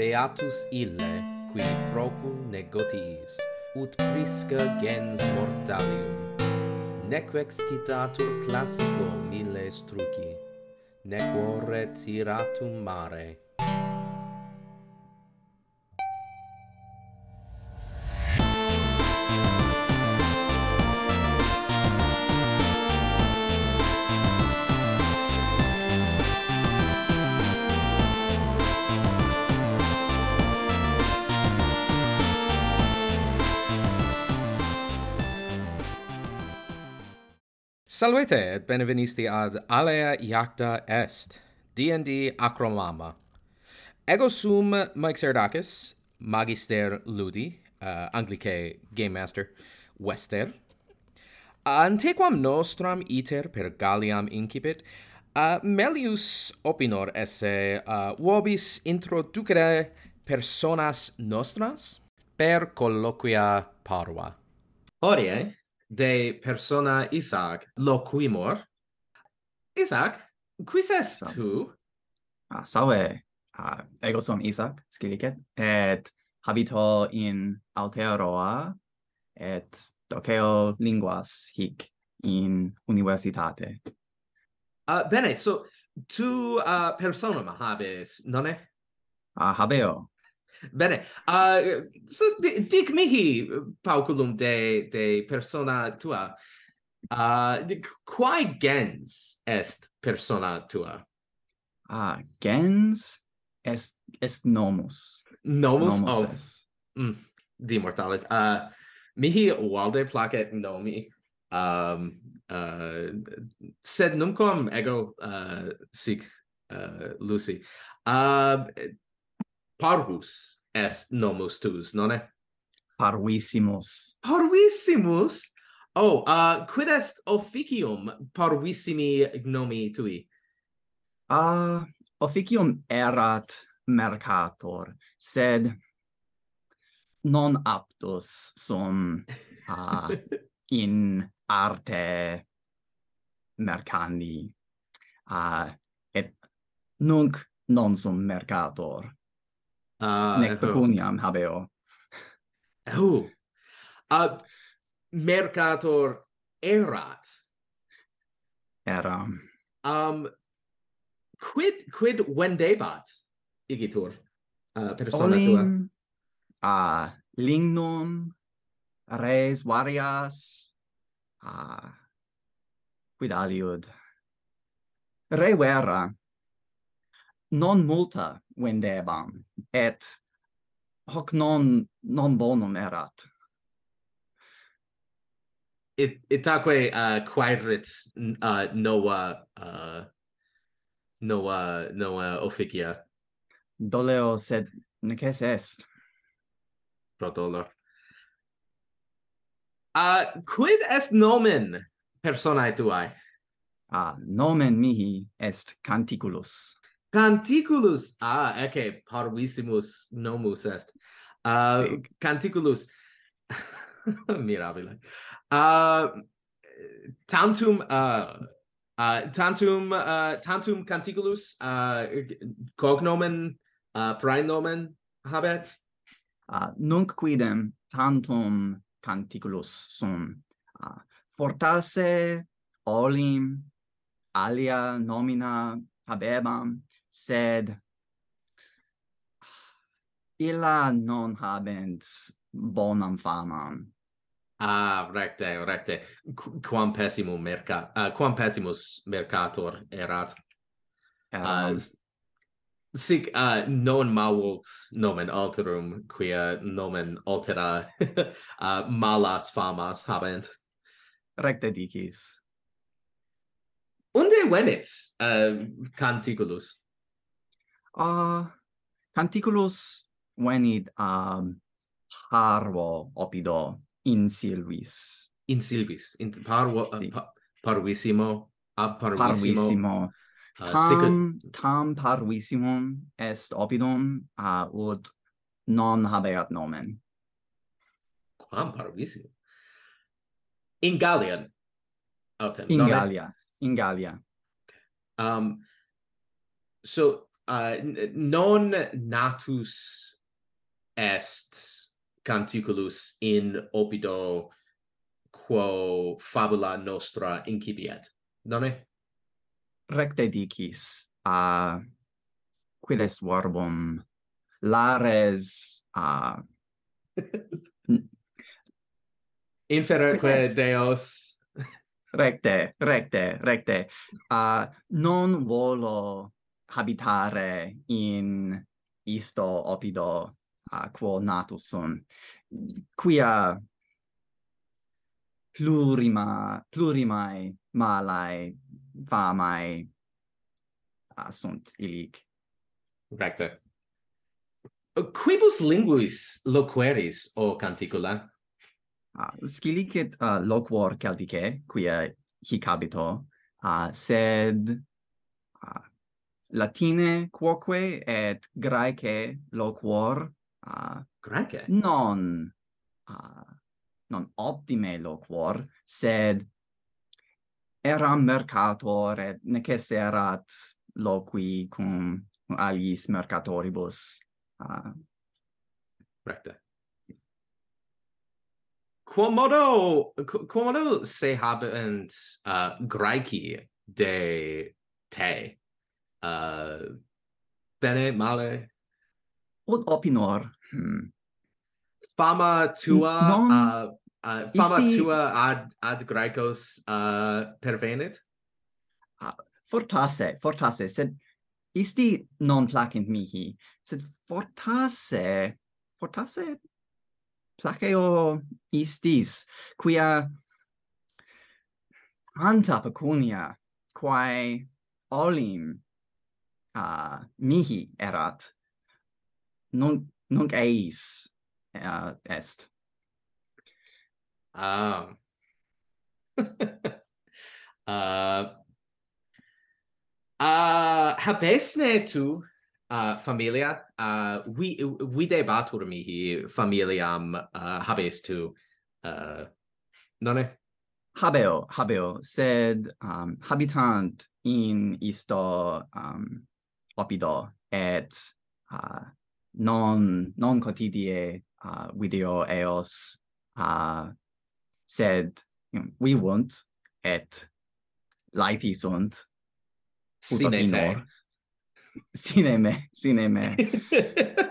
beatus ille, qui procul negotiis, ut prisca gens mortalium. Nec excitatur classico mille struci, nec ore tiratum mare. Salvete et benevenisti ad Alea Iacta Est, D&D Acromama. Ego sum Mike Serdakis, Magister Ludi, uh, Anglicae Game Master, Wester. Antequam nostram iter per Galliam incipit, uh, melius opinor esse uh, vobis introducere personas nostras per colloquia parva. Horie, eh? de persona Isaac loquimor. Isaac, quis est Sa tu? Ah, salve. Ah, ego sum Isaac, scilicet, et habito in Aotearoa, et doceo linguas hic in universitate. Uh, bene, so tu ah, uh, personam habes, nonne? Ah, habeo. Bene, uh, so, dic mihi, pauculum de, de persona tua, uh, quae gens est persona tua? Ah, gens est, est nomus. Nomus? nomus oh. Est. Mm. Di mortalis. Uh, mihi valde placet nomi, um, uh, sed numquam ego uh, sic uh, Lucy. Uh, parvus est nomus tuus, nonne? Parvissimus. Parvissimus? Oh, uh, quid est officium parvissimi nomi tui? Ah, uh, officium erat mercator, sed non aptus sum uh, ah, in arte mercandi. Uh, et nunc non sum mercator Uh, Nec eh, pecuniam habeo. Oh. Uh, mercator erat. Eram. Um, quid quid vendebat igitur uh, persona Olim, tua? Ah, uh, lignum res varias ah uh, quid aliud re vera non multa vendebam et hoc non non bonum erat. It itaque uh quaerit uh nova uh nova nova officia? Doleo sed neces est? Pro dolor. Uh quid est nomen personae tuae? Ah nomen mihi est canticulus. Canticulus. Ah ecce parvissimus nomus est. Ah, uh, Sic. Canticulus. Mirabile. Uh, tantum uh, uh, tantum uh, tantum Canticulus uh, cognomen uh, praenomen habet? Uh, nunc quidem tantum Canticulus sum uh, fortasse olim alia nomina habebam sed illa non habent bonam famam. Ah, recte, recte. Qu quam pessimum merca uh, quam pessimus mercator erat. Um, uh, sic uh, non mavult nomen alterum quia nomen altera uh, malas famas habent. Recte dicis. Unde venit uh, canticulus? uh, canticulus venit um, parvo opido in silvis. In silvis, in parvo, uh, si. pa parvissimo, ab parvissimo. parvissimo. Uh, tam, tam parvissimum est opidum, uh, ut non habeat nomen. Quam parvissimum? In Gallian. Autem, in nomen? Gallia. In Gallia. Okay. Um, so uh, non natus est canticulus in opido quo fabula nostra incipiet. Nonne recte dicis a uh, quiles verbum lares a uh, infererque deos. Recte recte recte. A uh, non volo habitare in isto opido uh, quo natus sunt quia plurima plurimae malae famae uh, sunt illic. Recte quibus linguis loqueris o canticula? Uh, scilicet uh, loquor celtice quia hic habito uh, sed Latine quoque et Graece loquor uh, Graece? Non uh, non optime loquor sed eram mercator et necesserat loqui cum aliis mercatoribus uh, recte quomodo quomodo se habent uh, Graeci de te uh, bene, male? Od opinor. Hmm. Fama tua... Non... Uh, uh, fama isti... tua ad, ad Graecos uh, pervenit? Uh, fortasse, fortasse, sed isti non placent mihi, sed fortasse, fortasse placeo istis, quia anta pecunia, quae olim uh, mihi erat. Non nunc eis uh, est. Ah. Uh uh habesne tu uh familia? Uh vi debatur mihi familiam uh habes tu uh nonne habeo habeo sed um habitant in isto um opido et uh, non non quotidie uh, video eos uh, sed you know, we want et laeti sunt sine te sine me sine me.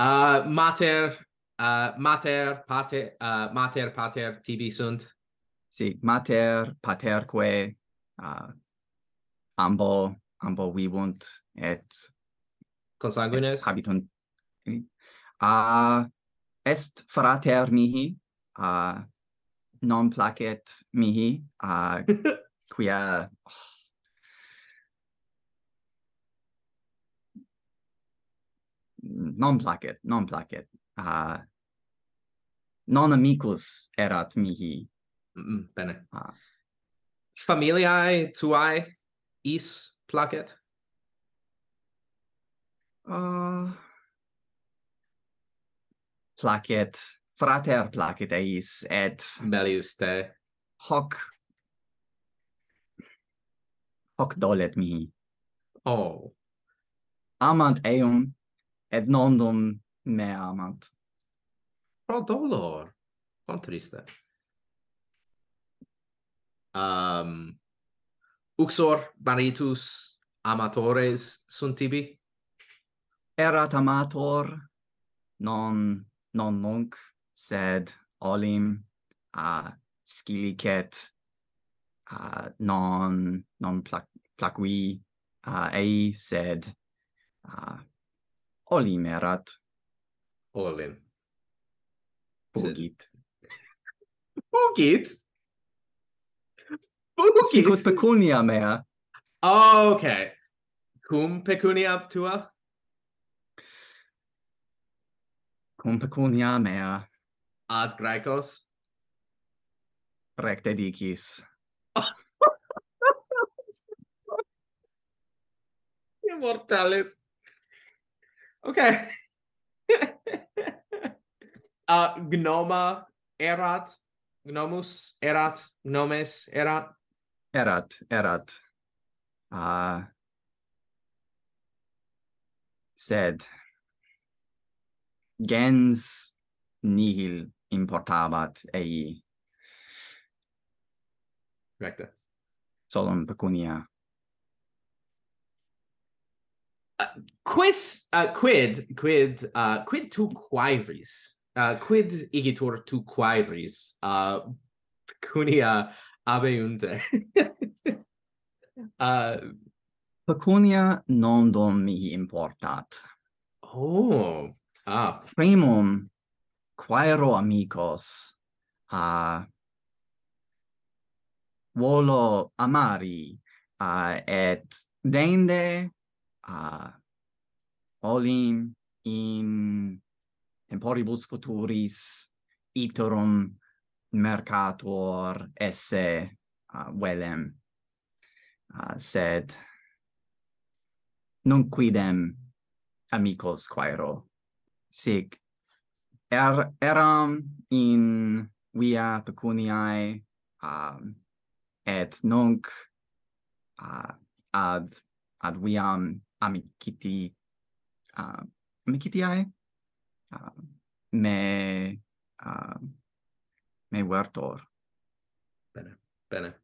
Uh, mater uh, mater pater uh, mater pater tibi sunt? Si mater paterque uh, ambo ambo vivunt et consanguines habitant eh, a uh, est frater mihi a uh, non placet mihi a uh, quia oh, non placet non placet a uh, non amicus erat mihi. Mm, -mm bene. Uh, familiae tuae? is placet? Uh, placet, frater placet eis, et... Melius te. Hoc... Hoc dolet mihi. Oh. Amant eum, et nondum me amant. Pro dolor. Quanto triste. Um, uxor baritus amatores sunt tibi? Erat amator, non, non nunc, sed olim uh, scilicet, uh, non, non plac placui uh, ei, sed uh, olim erat. Olim. Fugit. Fugit? okay. Sicut pecunia mea. Oh, okay. Cum pecunia tua? Cum pecunia mea. Ad Graecos? Recte dicis. Immortales. Okay. uh, gnoma erat, gnomus erat, gnomes erat erat erat. A uh, sed gens nihil importabat ei. Recte. Solum pecunia. Uh, quis uh, quid quid uh, quid tu quaeris? Uh, quid igitur tu quaeris? Uh, pecunia abeunte. uh, Pecunia nomdum mihi importat. Oh, ah. Primum, quaero amicos, uh, volo amari, uh, et dende uh, olim in temporibus futuris iterum mercator esse uh, velem uh, sed non quidem amicos quaero. Sic er eram in via pecuniae um, et nunc uh, ad ad viam amiciti uh, amicitiae uh, me uh, me vertor. Bene, bene.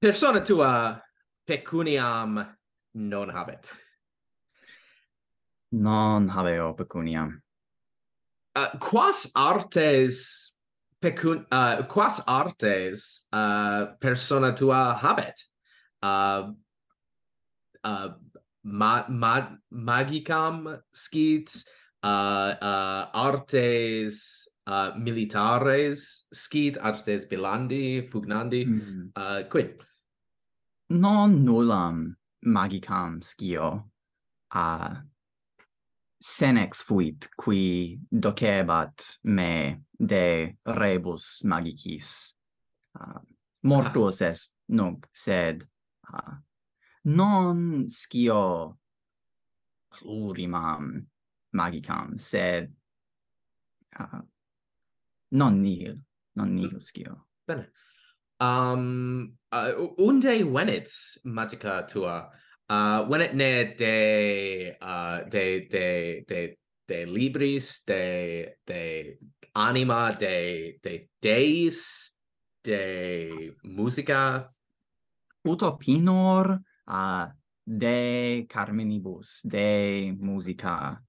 Persona tua pecuniam non habet. Non habeo pecuniam. Uh, quas artes pecun uh, quas artes uh, persona tua habet? Uh, uh, ma ma magicam scit uh, uh, artes uh, militares scit artes belandi pugnandi mm. uh, quid non nullam magicam scio uh, senex fuit qui docebat me de rebus magicis. Uh, mortuos ah. est nunc sed uh, non scio plurimam magicam sed uh, Non nihil. Non nihil scio. Bene. Um, uh, unde venit magica tua? Uh, venit ne de, uh, de, de, de, de libris, de, de anima, de, de deis, de musica? Utopinor uh, de carmenibus, de musica,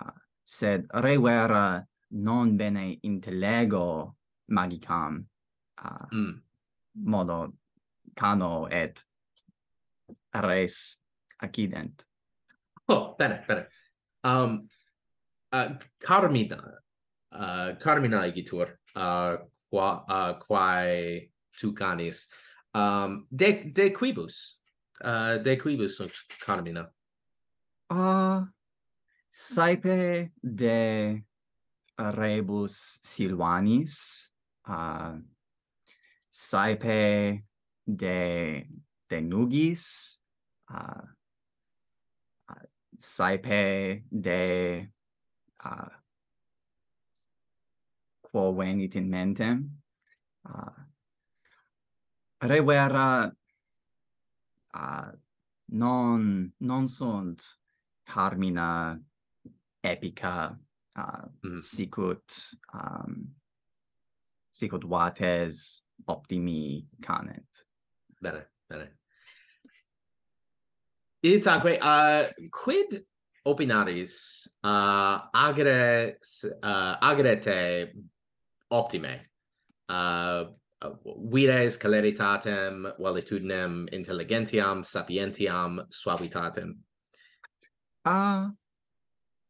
uh, sed revera non bene intellego magicam uh, mm. modo cano et res accident. Oh, bene, bene. Um, uh, Carmina, uh, Carmina igitur, uh, qua, uh, quae tu canis, um, de, de quibus, uh, de quibus sunt Carmina? Uh, ah, saipe de rebus Silvanis, uh, saepe de, de Nugis, uh, saepe de uh, quo venit in mentem. Uh, revera uh, non, non sunt harmina epica uh, mm-hmm. mm. sicut um, sicut vates optimi canet. Bene, bene. Itaque, uh, quid opinaris uh, agre, uh, agrete optime? Uh, vires celeritatem, valitudinem, intelligentiam, sapientiam, suavitatem? Ah, uh,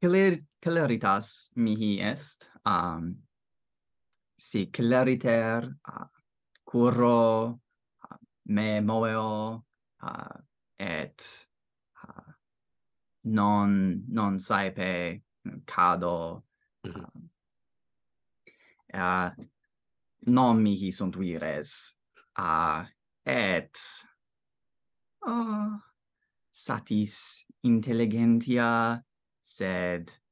celer claritas mihi est um si clariter uh, curro uh, me moeo uh, et uh, non non saepe cado mm -hmm. uh, non mihi sunt vires uh, et uh, satis intelligentia sed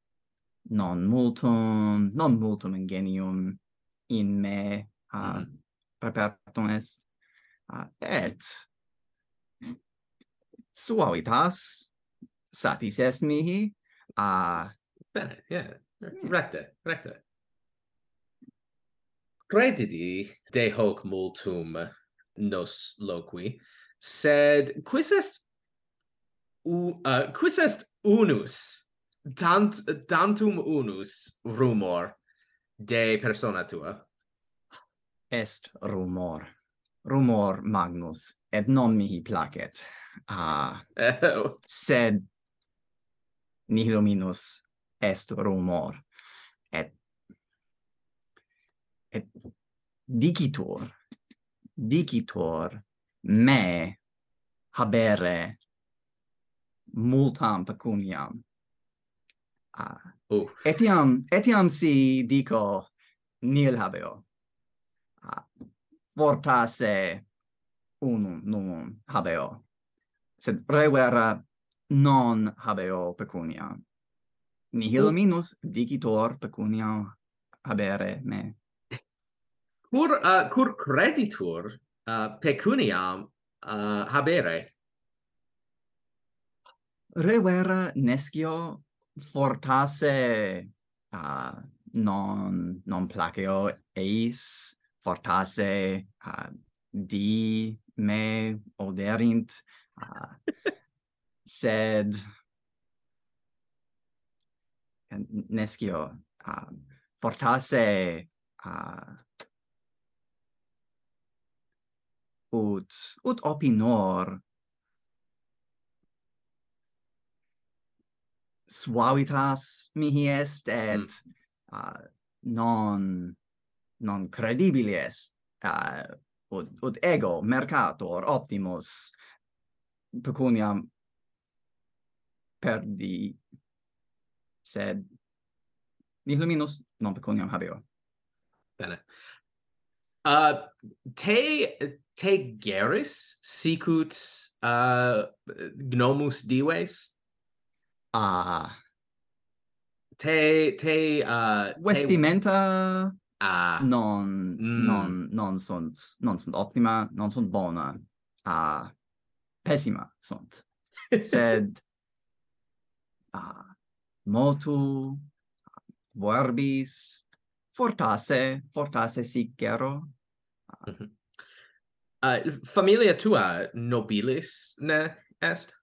non multum non multum ingenium in me uh, mm. perpetuum est uh, et suavitas satis est mihi uh, bene yeah recte recte credidi de hoc multum nos loqui sed quis est u uh, quis est unus tant tantum unus rumor de persona tua. Est rumor. Rumor magnus et non mihi placet. Ah. Sed nihil minus est rumor. Et et dicitur dicitur me habere multam pecuniam. Ah. Uh. Etiam, etiam si dico nil habeo. Ah. Fortasse unum numum habeo. Sed revera non habeo pecunia. Nihil uh. minus dicitor pecunia habere me. Cur, uh, cur creditur uh, pecuniam uh, habere? Revera nescio fortasse uh, non non placeo eis fortasse uh, di me oderint uh, sed nescio uh, fortasse uh, ut ut opinor suavitas mihi est mm. et mm. uh, non non credibile est uh, ut, ut ego mercator optimus pecuniam perdi sed nihil minus non pecuniam habeo. Bene. Uh te te geris sicut uh gnomus dives? uh te te uh vestimenta te... Uh, non mm. non non sunt non sunt optima non sunt bona uh pessima sunt. Sed uh, motu verbis fortasse fortasse sicero uh, mhm. uh, familia tua nobilis ne est?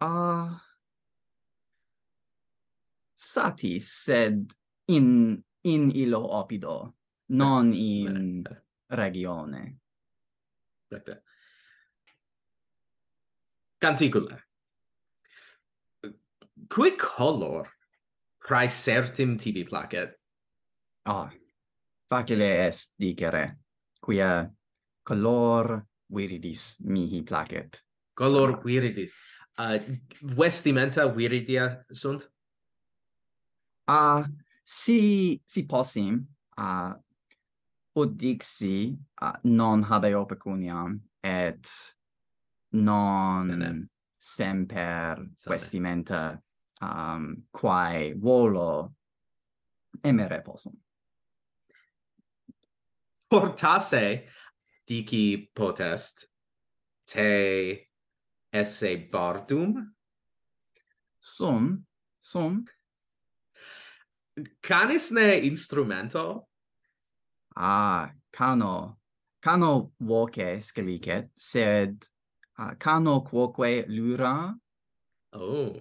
Ah uh, satis sed in in illo opido non in regione. Recte canticula. Qui color praesertim tibi placet? Ah facile est dicere. Quia color viridis mihi placet? Color viridis. Uh, vestimenta viridia sunt? uh, si si possim uh, ut dixi uh, non habeo pecuniam et non Bene. semper Sane. vestimenta um, quae volo emere possum. Portase dici potest te esse bardum? Sum, sum, canis ne instrumento? Ah, cano. Cano voce scalicet, sed uh, cano quoque lura. Oh.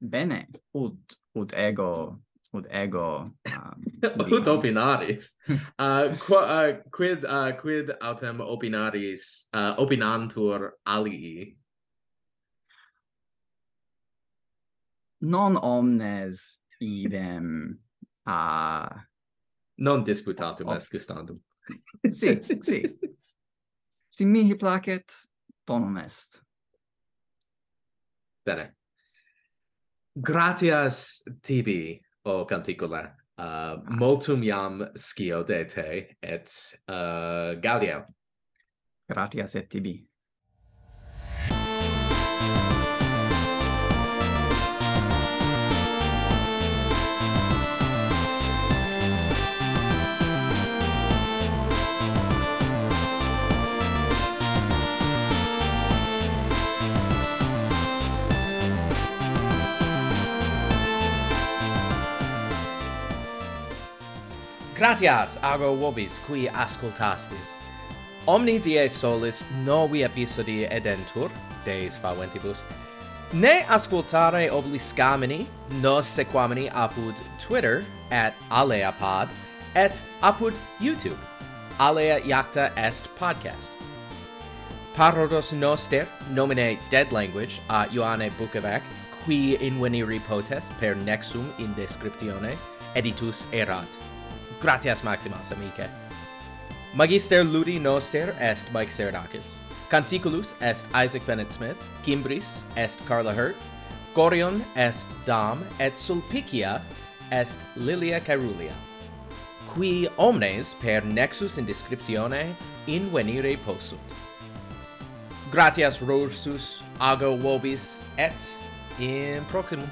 Bene, ut, ut ego, ut ego. Um, ut opinaris. uh, qu uh, quid, uh, quid autem opinaris, uh, opinantur alii? Non omnes idem a non disputatum est gustandum si si. Si mihi placet bonum est bene. Gratias tibi o canticula. Uh, multum iam scio de te et uh, Gallio. Gratias et tibi. Gratias, ago vobis, qui ascoltastis. Omni die solis novi episodi edentur, Deis faventibus, ne ascoltare obliscamini, nos sequamini apud Twitter, at aleapod, et apud YouTube, alea iacta est podcast. Parodos noster, nomine Dead Language, a Ioanne Bukovac, qui inveniri potest per nexum in descriptione, editus erat. Gratias maximas, amice. Magister Ludi Noster est Mike Seradakis. Canticulus est Isaac Bennett Smith. Kimbris est Carla Hurt. Gorion est Dam et Sulpicia est Lilia Carulia. Qui omnes per nexus in descriptione invenire possunt. Gratias rorsus ago vobis et in proximum.